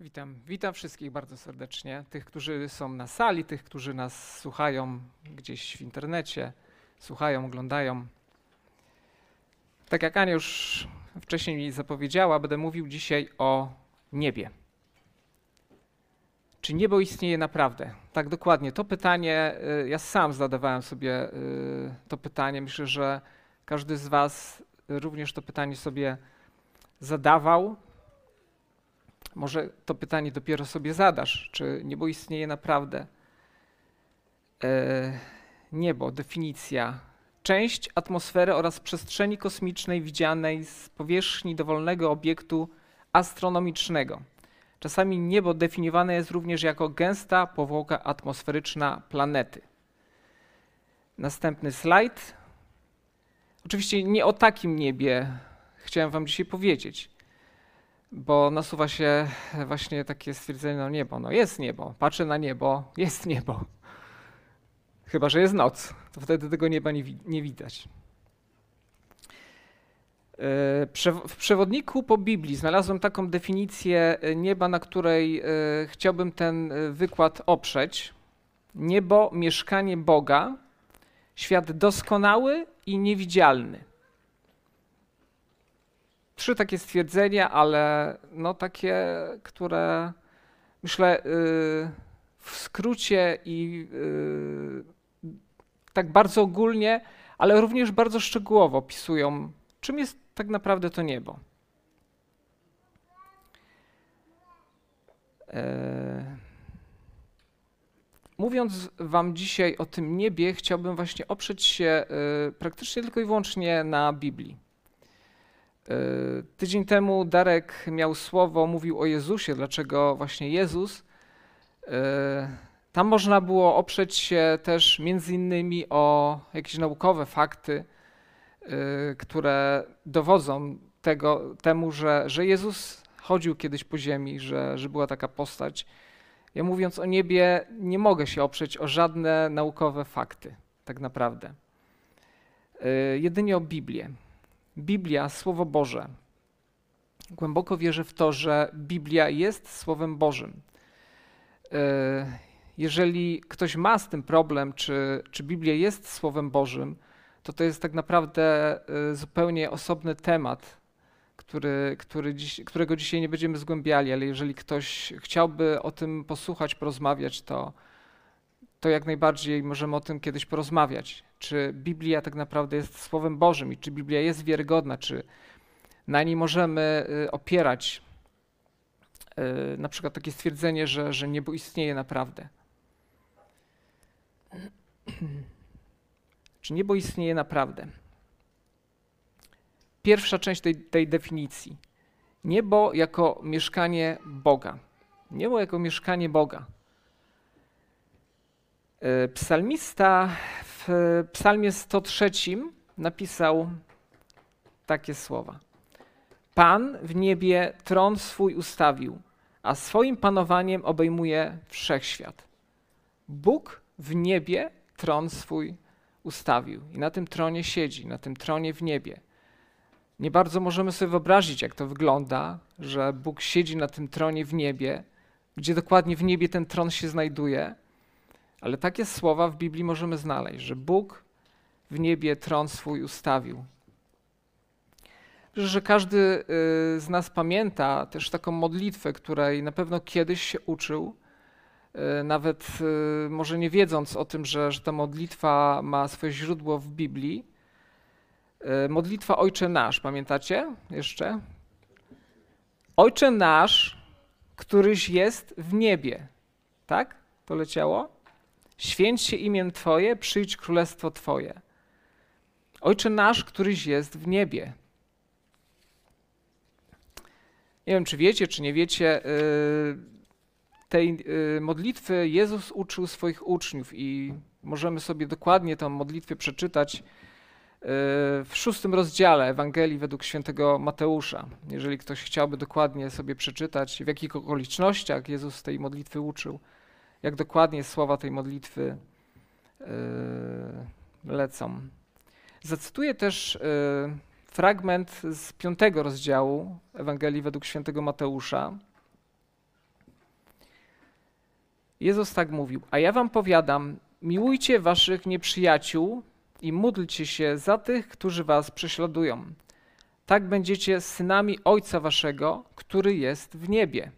Witam, witam wszystkich bardzo serdecznie. Tych, którzy są na sali, tych, którzy nas słuchają gdzieś w internecie, słuchają, oglądają. Tak jak Ania już wcześniej zapowiedziała, będę mówił dzisiaj o niebie. Czy niebo istnieje naprawdę? Tak, dokładnie. To pytanie, y, ja sam zadawałem sobie y, to pytanie. Myślę, że każdy z Was również to pytanie sobie zadawał. Może to pytanie dopiero sobie zadasz, czy niebo istnieje naprawdę. E, niebo, definicja. Część atmosfery oraz przestrzeni kosmicznej widzianej z powierzchni dowolnego obiektu astronomicznego. Czasami niebo definiowane jest również jako gęsta powłoka atmosferyczna planety. Następny slajd. Oczywiście nie o takim niebie chciałem Wam dzisiaj powiedzieć bo nasuwa się właśnie takie stwierdzenie, no niebo, no jest niebo, patrzę na niebo, jest niebo. Chyba, że jest noc, to wtedy tego nieba nie, nie widać. E, w przewodniku po Biblii znalazłem taką definicję nieba, na której e, chciałbym ten e, wykład oprzeć. Niebo, mieszkanie Boga, świat doskonały i niewidzialny trzy takie stwierdzenia, ale no takie, które myślę yy, w skrócie i yy, tak bardzo ogólnie, ale również bardzo szczegółowo opisują, czym jest tak naprawdę to niebo. Yy. Mówiąc Wam dzisiaj o tym niebie, chciałbym właśnie oprzeć się yy, praktycznie tylko i wyłącznie na Biblii. E, tydzień temu Darek miał słowo, mówił o Jezusie, dlaczego właśnie Jezus. E, tam można było oprzeć się też między innymi o jakieś naukowe fakty, e, które dowodzą tego, temu, że, że Jezus chodził kiedyś po ziemi, że, że była taka postać. Ja mówiąc o niebie, nie mogę się oprzeć o żadne naukowe fakty, tak naprawdę. Jedynie o Biblię. Biblia, Słowo Boże. Głęboko wierzę w to, że Biblia jest Słowem Bożym. E, jeżeli ktoś ma z tym problem, czy, czy Biblia jest Słowem Bożym, to to jest tak naprawdę e, zupełnie osobny temat, który, który dziś, którego dzisiaj nie będziemy zgłębiali, ale jeżeli ktoś chciałby o tym posłuchać, porozmawiać, to, to jak najbardziej możemy o tym kiedyś porozmawiać. Czy Biblia tak naprawdę jest Słowem Bożym i czy Biblia jest wiarygodna, czy na niej możemy y, opierać y, na przykład takie stwierdzenie, że, że niebo istnieje naprawdę. Czy niebo istnieje naprawdę? Pierwsza część tej, tej definicji. Niebo jako mieszkanie Boga. Niebo jako mieszkanie Boga. E, psalmista w psalmie 103 napisał takie słowa. Pan w niebie tron swój ustawił, a swoim panowaniem obejmuje wszechświat. Bóg w niebie tron swój ustawił i na tym tronie siedzi, na tym tronie w niebie. Nie bardzo możemy sobie wyobrazić, jak to wygląda, że Bóg siedzi na tym tronie w niebie, gdzie dokładnie w niebie ten tron się znajduje ale takie słowa w Biblii możemy znaleźć, że Bóg w niebie tron swój ustawił. Że każdy y, z nas pamięta też taką modlitwę, której na pewno kiedyś się uczył, y, nawet y, może nie wiedząc o tym, że, że ta modlitwa ma swoje źródło w Biblii. Modlitwa Ojcze Nasz, pamiętacie jeszcze? Ojcze Nasz, któryś jest w niebie. Tak? To leciało? Święć się imię Twoje, przyjdź królestwo Twoje. Ojcze nasz, któryś jest w niebie. Nie wiem, czy wiecie, czy nie wiecie, y, tej y, modlitwy Jezus uczył swoich uczniów i możemy sobie dokładnie tę modlitwę przeczytać y, w szóstym rozdziale Ewangelii według świętego Mateusza. Jeżeli ktoś chciałby dokładnie sobie przeczytać, w jakich okolicznościach Jezus tej modlitwy uczył jak dokładnie słowa tej modlitwy yy, lecą. Zacytuję też yy, fragment z piątego rozdziału Ewangelii według świętego Mateusza. Jezus tak mówił: A ja wam powiadam, miłujcie waszych nieprzyjaciół i módlcie się za tych, którzy was prześladują. Tak będziecie synami Ojca waszego, który jest w niebie.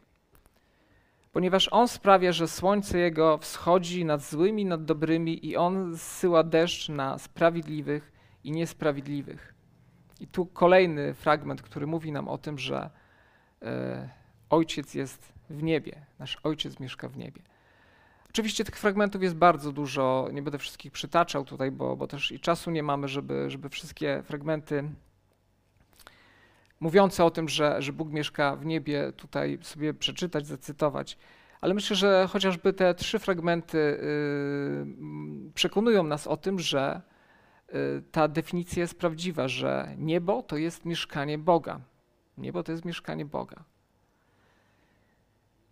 Ponieważ On sprawia, że słońce Jego wschodzi nad złymi, nad dobrymi i On zsyła deszcz na sprawiedliwych i niesprawiedliwych. I tu kolejny fragment, który mówi nam o tym, że e, Ojciec jest w niebie, nasz Ojciec mieszka w niebie. Oczywiście tych fragmentów jest bardzo dużo, nie będę wszystkich przytaczał tutaj, bo, bo też i czasu nie mamy, żeby, żeby wszystkie fragmenty mówiące o tym, że, że Bóg mieszka w niebie, tutaj sobie przeczytać, zacytować. Ale myślę, że chociażby te trzy fragmenty yy, przekonują nas o tym, że yy, ta definicja jest prawdziwa, że niebo to jest mieszkanie Boga. Niebo to jest mieszkanie Boga.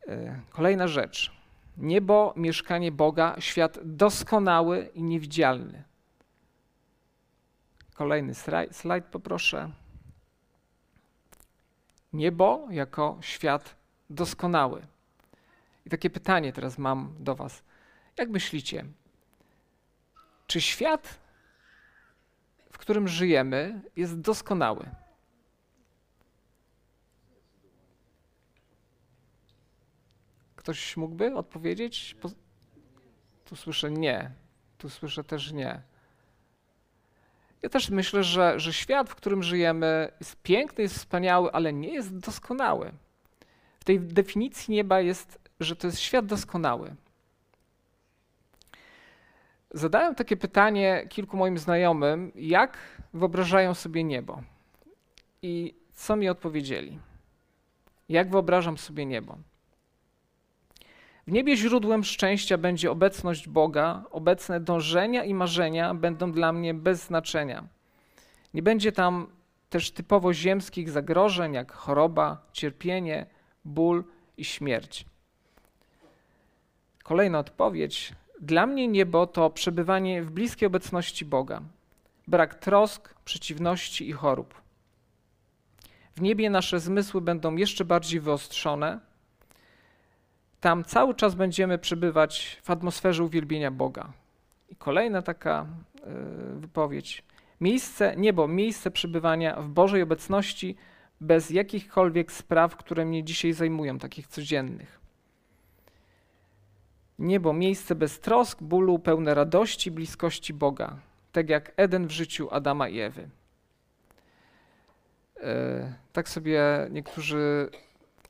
Yy, kolejna rzecz. Niebo, mieszkanie Boga, świat doskonały i niewidzialny. Kolejny slajd poproszę. Niebo jako świat doskonały. I takie pytanie teraz mam do Was. Jak myślicie, czy świat, w którym żyjemy, jest doskonały? Ktoś mógłby odpowiedzieć? Tu słyszę nie, tu słyszę też nie. Ja też myślę, że, że świat, w którym żyjemy, jest piękny, jest wspaniały, ale nie jest doskonały. W tej definicji nieba jest, że to jest świat doskonały. Zadałem takie pytanie kilku moim znajomym, jak wyobrażają sobie niebo. I co mi odpowiedzieli? Jak wyobrażam sobie niebo? W niebie źródłem szczęścia będzie obecność Boga, obecne dążenia i marzenia będą dla mnie bez znaczenia. Nie będzie tam też typowo ziemskich zagrożeń, jak choroba, cierpienie, ból i śmierć. Kolejna odpowiedź. Dla mnie niebo to przebywanie w bliskiej obecności Boga, brak trosk, przeciwności i chorób. W niebie nasze zmysły będą jeszcze bardziej wyostrzone tam cały czas będziemy przebywać w atmosferze uwielbienia Boga. I kolejna taka y, wypowiedź. Miejsce, niebo, miejsce przebywania w Bożej obecności bez jakichkolwiek spraw, które mnie dzisiaj zajmują, takich codziennych. Niebo, miejsce bez trosk, bólu, pełne radości, bliskości Boga, tak jak Eden w życiu Adama i Ewy. Y, tak sobie niektórzy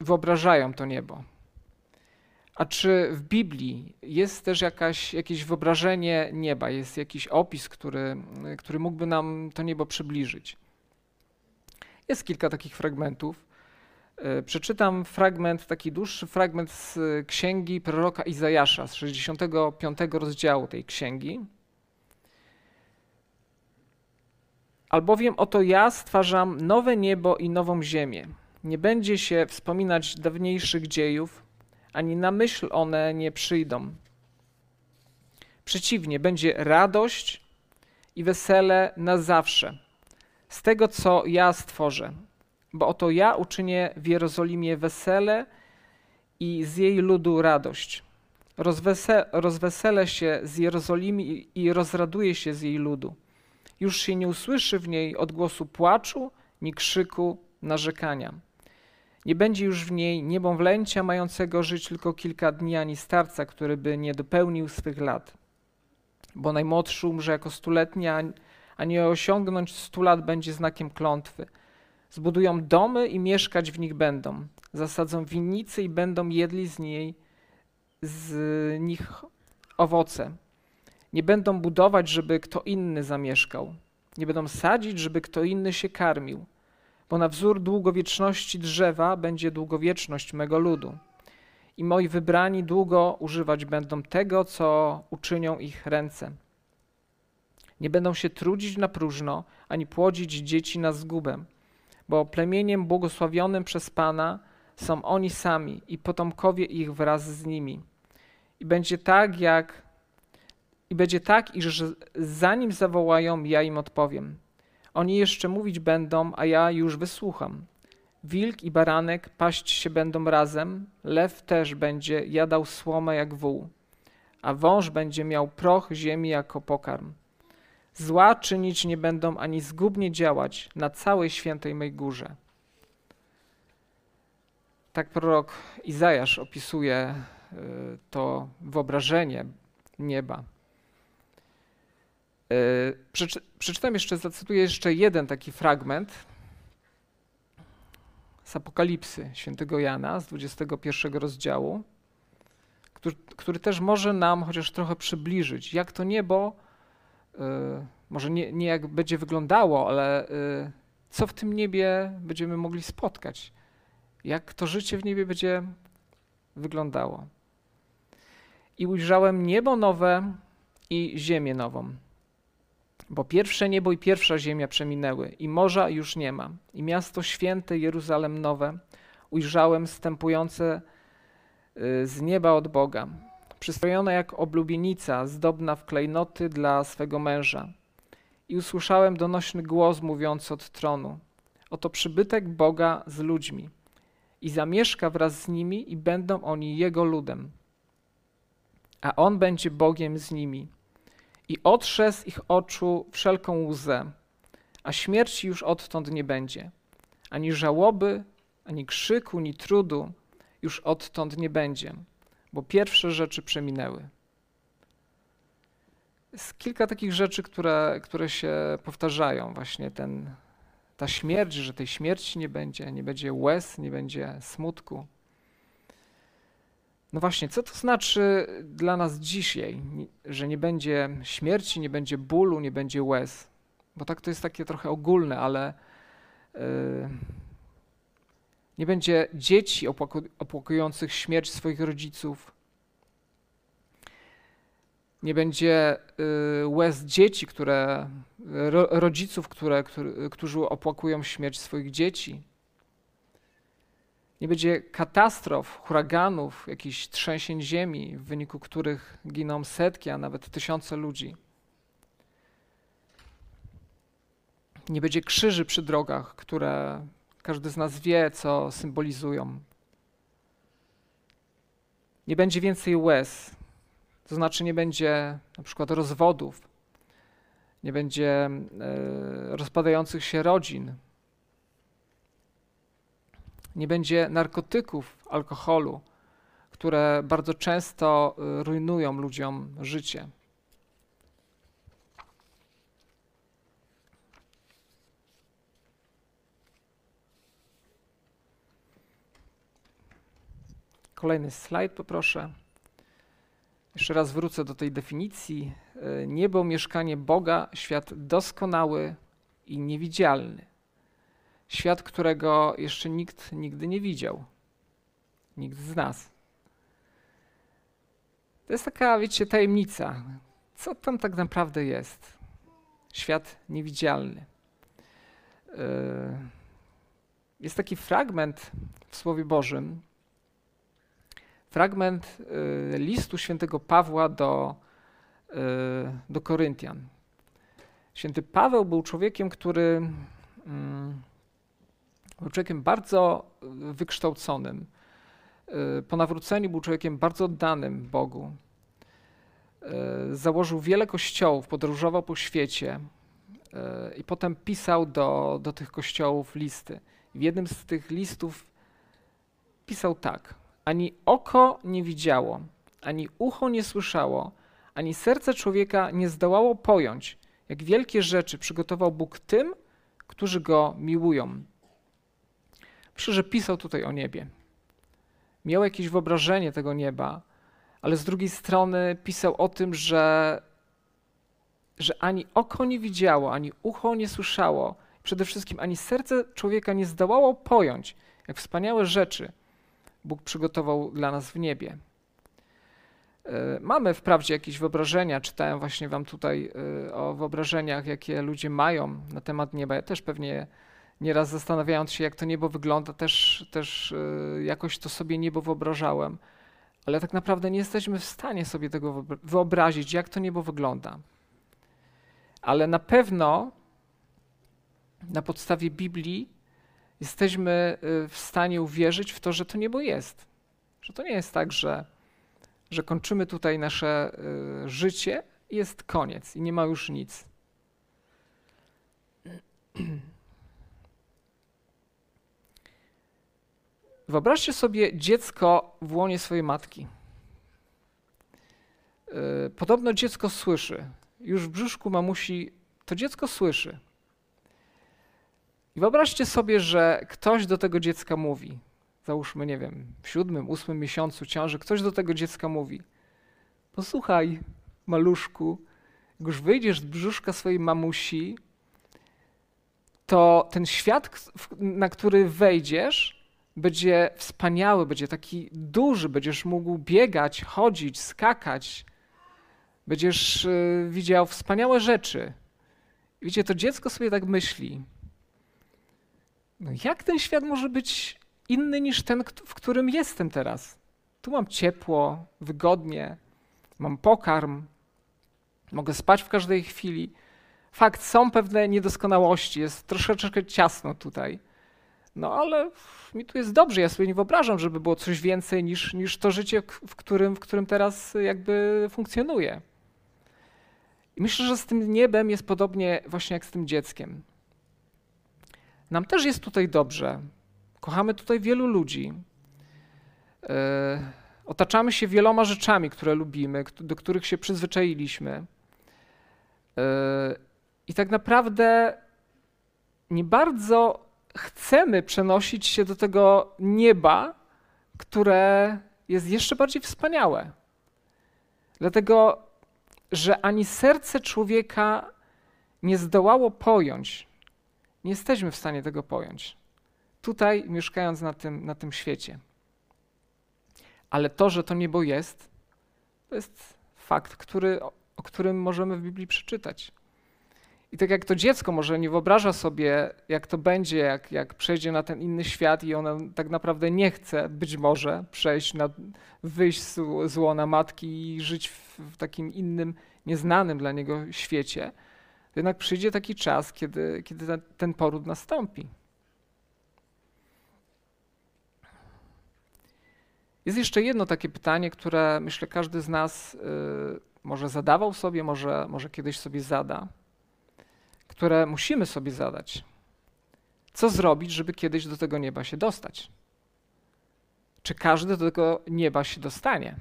wyobrażają to niebo. A czy w Biblii jest też jakaś, jakieś wyobrażenie nieba, jest jakiś opis, który, który mógłby nam to niebo przybliżyć? Jest kilka takich fragmentów. E, przeczytam fragment, taki dłuższy fragment z księgi proroka Izajasza, z 65 rozdziału tej księgi. Albowiem oto ja stwarzam nowe niebo i nową ziemię. Nie będzie się wspominać dawniejszych dziejów, ani na myśl one nie przyjdą. Przeciwnie, będzie radość i wesele na zawsze z tego, co ja stworzę. Bo oto ja uczynię w Jerozolimie wesele i z jej ludu radość. Rozwese rozweselę się z Jerozolimy i rozraduje się z jej ludu. Już się nie usłyszy w niej odgłosu płaczu, ni krzyku, narzekania. Nie będzie już w niej niemowlęcia mającego żyć tylko kilka dni, ani starca, który by nie dopełnił swych lat. Bo najmłodszy umrze jako stuletni, a nie osiągnąć stu lat będzie znakiem klątwy. Zbudują domy i mieszkać w nich będą. Zasadzą winnicy i będą jedli z niej z nich owoce. Nie będą budować, żeby kto inny zamieszkał. Nie będą sadzić, żeby kto inny się karmił bo na wzór długowieczności drzewa będzie długowieczność mego ludu. I moi wybrani długo używać będą tego, co uczynią ich ręce. Nie będą się trudzić na próżno, ani płodzić dzieci na zgubę, bo plemieniem błogosławionym przez Pana są oni sami i potomkowie ich wraz z nimi. I będzie tak, jak i będzie tak, iż zanim zawołają, ja im odpowiem. Oni jeszcze mówić będą, a ja już wysłucham. Wilk i baranek paść się będą razem, lew też będzie jadał słomę jak wół. a wąż będzie miał proch ziemi jako pokarm. Zła czynić nie będą ani zgubnie działać na całej świętej mej górze. Tak prorok Izajasz opisuje y, to wyobrażenie nieba. Y, przeczytam jeszcze, zacytuję jeszcze jeden taki fragment z Apokalipsy świętego Jana z 21 rozdziału, który, który też może nam chociaż trochę przybliżyć, jak to niebo, y, może nie, nie jak będzie wyglądało, ale co w tym niebie będziemy mogli spotkać jak to życie w niebie będzie wyglądało. I ujrzałem niebo nowe i ziemię nową. Bo pierwsze niebo i pierwsza ziemia przeminęły, i morza już nie ma. I miasto święte Jeruzalem nowe ujrzałem stępujące y, z nieba od Boga, przystrojone jak oblubienica, zdobna w klejnoty dla swego męża. I usłyszałem donośny głos mówiący od tronu: Oto przybytek Boga z ludźmi i zamieszka wraz z nimi i będą oni Jego ludem. A On będzie Bogiem z nimi. I otrze z ich oczu wszelką łzę, a śmierci już odtąd nie będzie. Ani żałoby, ani krzyku, ani trudu już odtąd nie będzie, bo pierwsze rzeczy przeminęły. Jest kilka takich rzeczy, które, które się powtarzają, właśnie ten ta śmierć, że tej śmierci nie będzie, nie będzie łez, nie będzie smutku. No właśnie, co to znaczy dla nas dzisiaj, że nie będzie śmierci, nie będzie bólu, nie będzie łez? Bo tak to jest takie trochę ogólne, ale yy, nie będzie dzieci opłakujących śmierć swoich rodziców, nie będzie y, łez dzieci, które, rodziców, które, którzy opłakują śmierć swoich dzieci. Nie będzie katastrof, huraganów, jakichś trzęsień ziemi, w wyniku których giną setki, a nawet tysiące ludzi. Nie będzie krzyży przy drogach, które każdy z nas wie, co symbolizują. Nie będzie więcej łez, to znaczy nie będzie na przykład rozwodów, nie będzie e, rozpadających się rodzin, nie będzie narkotyków, alkoholu, które bardzo często e, rujnują ludziom życie. Kolejny slajd poproszę. Jeszcze raz wrócę do tej definicji. E, niebo, mieszkanie Boga, świat doskonały i niewidzialny. Świat, którego jeszcze nikt nigdy nie widział. Nikt z nas. To jest taka, wiecie, tajemnica. Co tam tak naprawdę jest? Świat niewidzialny. E, jest taki fragment w Słowie Bożym, fragment y, listu świętego Pawła do, y, do Koryntian. Święty Paweł był człowiekiem, który mm, był człowiekiem bardzo wykształconym. Y, po nawróceniu był człowiekiem bardzo oddanym Bogu. Założył wiele kościołów, podróżował po świecie i potem pisał do, do tych kościołów listy. w jednym z tych listów pisał tak – ani oko nie widziało, ani ucho nie słyszało, ani serce człowieka nie zdołało pojąć, jak wielkie rzeczy przygotował Bóg tym, którzy go miłują. Myślę, że pisał tutaj o niebie. Miał jakieś wyobrażenie tego nieba, ale z drugiej strony pisał o tym, że, że ani oko nie widziało, ani ucho nie słyszało, przede wszystkim ani serce człowieka nie zdołało pojąć, jak wspaniałe rzeczy Bóg przygotował dla nas w niebie. E, mamy wprawdzie jakieś wyobrażenia, czytałem właśnie wam tutaj e, o wyobrażeniach, jakie ludzie mają na temat nieba. Ja też pewnie nieraz zastanawiając się, jak to niebo wygląda, też, też e, jakoś to sobie niebo wyobrażałem. Ale tak naprawdę nie jesteśmy w stanie sobie tego wyobrazić, jak to niebo wygląda. Ale na pewno na podstawie Biblii jesteśmy y, w stanie uwierzyć w to, że to niebo jest. Że to nie jest tak, że że kończymy tutaj nasze y, życie i jest koniec i nie ma już nic. Wyobraźcie sobie dziecko w łonie swojej matki. Y, podobno dziecko słyszy. Już w brzuszku mamusi to dziecko słyszy. I wyobraźcie sobie, że ktoś do tego dziecka mówi. Załóżmy, nie wiem, w siódmym, ósmym miesiącu ciąży, ktoś do tego dziecka mówi: Posłuchaj, maluszku, jak już wyjdziesz z brzuszka swojej mamusi, to ten świat, na który wejdziesz, będzie wspaniały, będzie taki duży, będziesz mógł biegać, chodzić, skakać, będziesz y, widział wspaniałe rzeczy. Widzicie, to dziecko sobie tak myśli. No jak ten świat może być inny niż ten, w którym jestem teraz? Tu mam ciepło, wygodnie, mam pokarm, mogę spać w każdej chwili. Fakt, są pewne niedoskonałości, jest troszeczkę ciasno tutaj. No ale mi tu jest dobrze, ja sobie nie wyobrażam, żeby było coś więcej niż, niż to życie, w którym, w którym teraz jakby funkcjonuję. I myślę, że z tym niebem jest podobnie właśnie jak z tym dzieckiem. Nam też jest tutaj dobrze. Kochamy tutaj wielu ludzi. Yy, otaczamy się wieloma rzeczami, które lubimy, do których się przyzwyczailiśmy. Yy, I tak naprawdę nie bardzo chcemy przenosić się do tego nieba, które jest jeszcze bardziej wspaniałe. Dlatego, że ani serce człowieka nie zdołało pojąć, nie jesteśmy w stanie tego pojąć. Tutaj, mieszkając na tym, na tym świecie. Ale to, że to niebo jest, to jest fakt, który, o którym możemy w Biblii przeczytać. I tak jak to dziecko może nie wyobraża sobie, jak to będzie, jak, jak przejdzie na ten inny świat i ono tak naprawdę nie chce być może przejść, na, wyjść z, z łona matki i żyć w, w takim innym, nieznanym dla niego świecie, jednak przyjdzie taki czas, kiedy, kiedy ten, ten poród nastąpi. Jest jeszcze jedno takie pytanie, które myślę każdy z nas y, może zadawał sobie, może, może kiedyś sobie zada które musimy sobie zadać. Co zrobić, żeby kiedyś do tego nieba się dostać? Czy każdy do tego nieba się dostanie?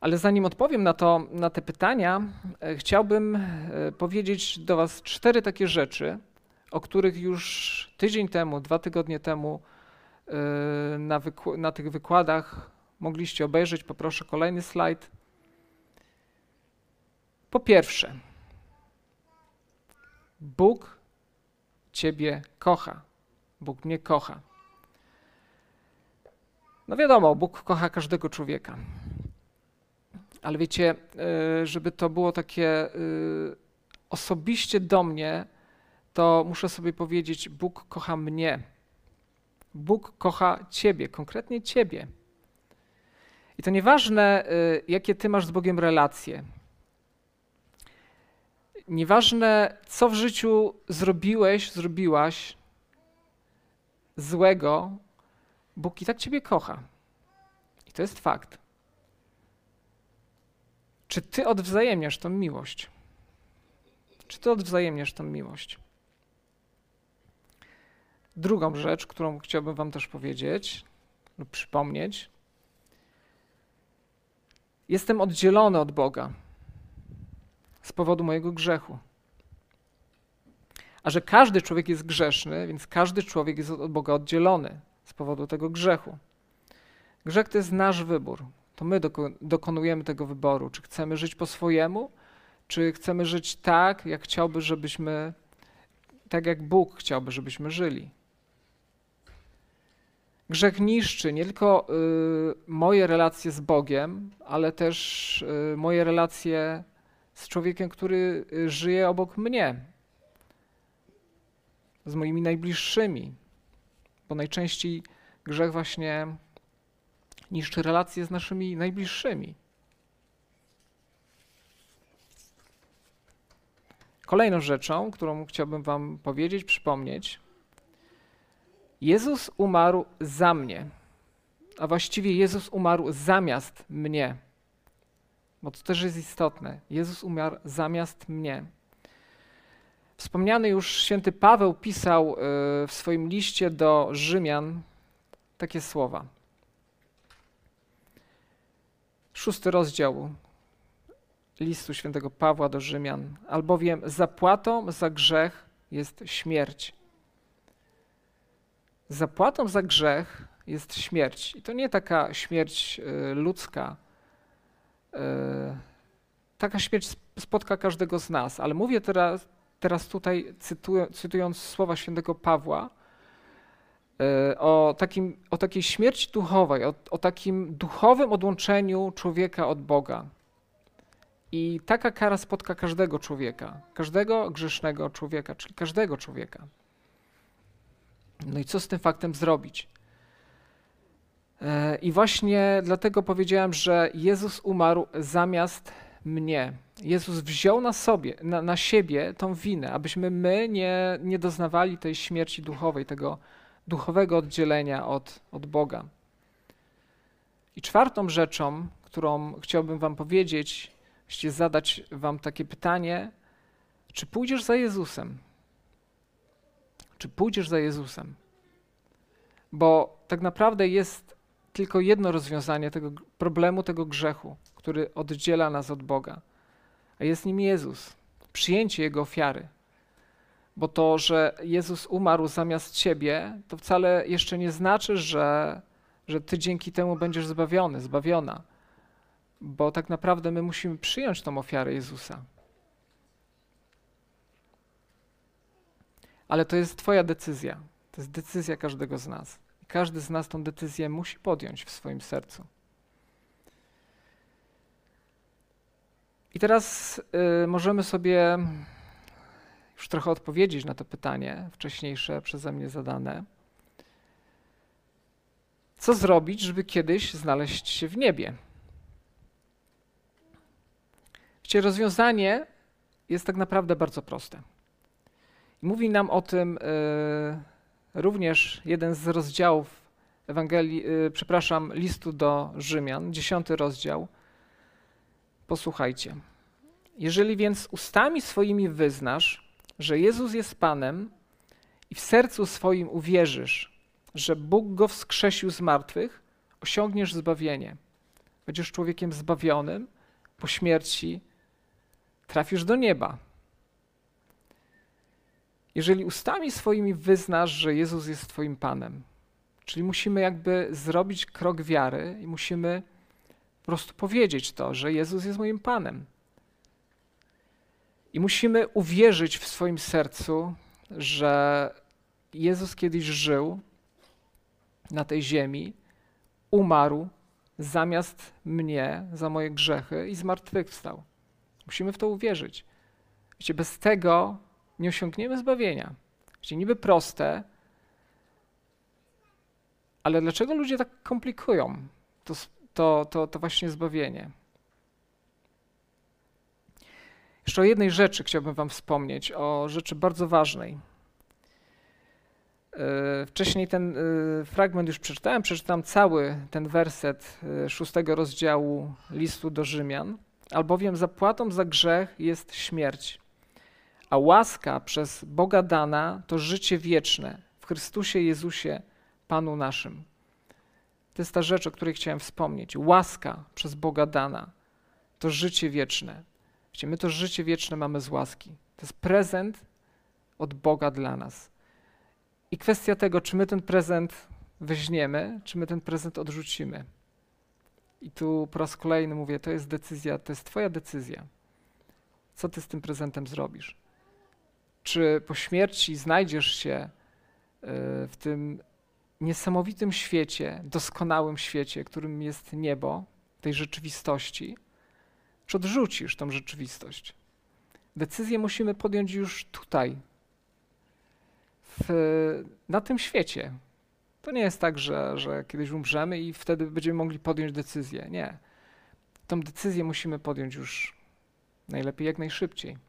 Ale zanim odpowiem na, to, na te pytania, e, chciałbym e, powiedzieć do Was cztery takie rzeczy, o których już tydzień temu, dwa tygodnie temu e, na, na tych wykładach mogliście obejrzeć. Poproszę kolejny slajd. Po pierwsze, Bóg Ciebie kocha. Bóg mnie kocha. No wiadomo, Bóg kocha każdego człowieka. Ale wiecie, e, żeby to było takie e, osobiście do mnie, to muszę sobie powiedzieć: Bóg kocha mnie. Bóg kocha Ciebie, konkretnie Ciebie. I to nieważne, e, jakie Ty masz z Bogiem relacje Nieważne, co w życiu zrobiłeś, zrobiłaś złego, Bóg i tak Ciebie kocha. I to jest fakt. Czy Ty odwzajemniasz tą miłość? Czy Ty odwzajemniasz tą miłość? Drugą rzecz, którą chciałbym Wam też powiedzieć lub przypomnieć. Jestem oddzielony od Boga z powodu mojego grzechu. A że każdy człowiek jest grzeszny, więc każdy człowiek jest od Boga oddzielony z powodu tego grzechu. Grzech to jest nasz wybór. To my dokonujemy tego wyboru, czy chcemy żyć po swojemu, czy chcemy żyć tak, jak chciałby, żebyśmy, tak jak Bóg chciałby, żebyśmy żyli. Grzech niszczy nie tylko y, moje relacje z Bogiem, ale też y, moje relacje z człowiekiem, który y, żyje obok mnie, z moimi najbliższymi, bo najczęściej grzech właśnie niszczy relacje z naszymi najbliższymi. Kolejną rzeczą, którą chciałbym Wam powiedzieć, przypomnieć, Jezus umarł za mnie. a właściwie Jezus umarł zamiast mnie. Bo to też jest istotne. Jezus umarł zamiast mnie. Wspomniany już święty Paweł pisał y, w swoim liście do Rzymian takie słowa. Szósty rozdział listu świętego Pawła do Rzymian. Albowiem zapłatą za grzech jest śmierć. Zapłatą za grzech jest śmierć. I to nie taka śmierć y, ludzka. Y, taka śmierć spotka każdego z nas, ale mówię teraz, teraz tutaj, cytując słowa świętego Pawła, y, o, takim, o takiej śmierci duchowej, o, o takim duchowym odłączeniu człowieka od Boga. I taka kara spotka każdego człowieka, każdego grzesznego człowieka, czyli każdego człowieka. No i co z tym faktem zrobić? E, I właśnie dlatego powiedziałem, że Jezus umarł zamiast mnie. Jezus wziął na sobie, na, na siebie tą winę, abyśmy my nie, nie doznawali tej śmierci duchowej, tego duchowego oddzielenia od, od Boga. I czwartą rzeczą, którą chciałbym Wam powiedzieć, jeśli zadać Wam takie pytanie, czy pójdziesz za Jezusem? Czy pójdziesz za Jezusem? Bo tak naprawdę jest tylko jedno rozwiązanie tego problemu, tego grzechu, który oddziela nas od Boga, a jest nim Jezus, przyjęcie Jego ofiary. Bo to, że Jezus umarł zamiast ciebie, to wcale jeszcze nie znaczy, że, że ty dzięki temu będziesz zbawiony, zbawiona. Bo tak naprawdę my musimy przyjąć tą ofiarę Jezusa. Ale to jest Twoja decyzja. To jest decyzja każdego z nas. Każdy z nas tą decyzję musi podjąć w swoim sercu. I teraz y, możemy sobie już trochę odpowiedzieć na to pytanie wcześniejsze przeze mnie zadane. Co zrobić, żeby kiedyś znaleźć się w niebie? Wiecie, rozwiązanie jest tak naprawdę bardzo proste. Mówi nam o tym y, również jeden z rozdziałów Ewangelii, y, przepraszam, listu do Rzymian, dziesiąty rozdział. Posłuchajcie. Jeżeli więc ustami swoimi wyznasz, że Jezus jest Panem i w sercu swoim uwierzysz, że Bóg go wskrzesił z martwych, osiągniesz zbawienie. Będziesz człowiekiem zbawionym, po śmierci trafisz do nieba. Jeżeli ustami swoimi wyznasz, że Jezus jest Twoim Panem, czyli musimy jakby zrobić krok wiary i musimy po prostu powiedzieć to, że Jezus jest moim Panem. I musimy uwierzyć w swoim sercu, że Jezus kiedyś żył na tej ziemi, umarł zamiast mnie za moje grzechy i zmartwychwstał. Musimy w to uwierzyć. Wiecie, bez tego nie osiągniemy zbawienia. Wiecie, niby proste, ale dlaczego ludzie tak komplikują to, to, to, to właśnie zbawienie? Jeszcze o jednej rzeczy chciałbym Wam wspomnieć, o rzeczy bardzo ważnej. E, wcześniej ten e, fragment już przeczytałem, przeczytam cały ten werset e, szóstego rozdziału listu do Rzymian. Albowiem zapłatą za grzech jest śmierć, a łaska przez Boga dana to życie wieczne w Chrystusie Jezusie, Panu naszym. To jest ta rzecz, o której chciałem wspomnieć. Łaska przez Boga dana to życie wieczne. My to życie wieczne mamy z łaski. To jest prezent od Boga dla nas. I kwestia tego, czy my ten prezent weźmiemy, czy my ten prezent odrzucimy. I tu po raz kolejny mówię, to jest decyzja, to jest Twoja decyzja. Co Ty z tym prezentem zrobisz? Czy po śmierci znajdziesz się e, w tym niesamowitym świecie, doskonałym świecie, którym jest niebo, tej rzeczywistości, czy odrzucisz tą rzeczywistość? Decyzję musimy podjąć już tutaj, w, na tym świecie. To nie jest tak, że, że kiedyś umrzemy i wtedy będziemy mogli podjąć decyzję. Nie. Tą decyzję musimy podjąć już najlepiej jak najszybciej.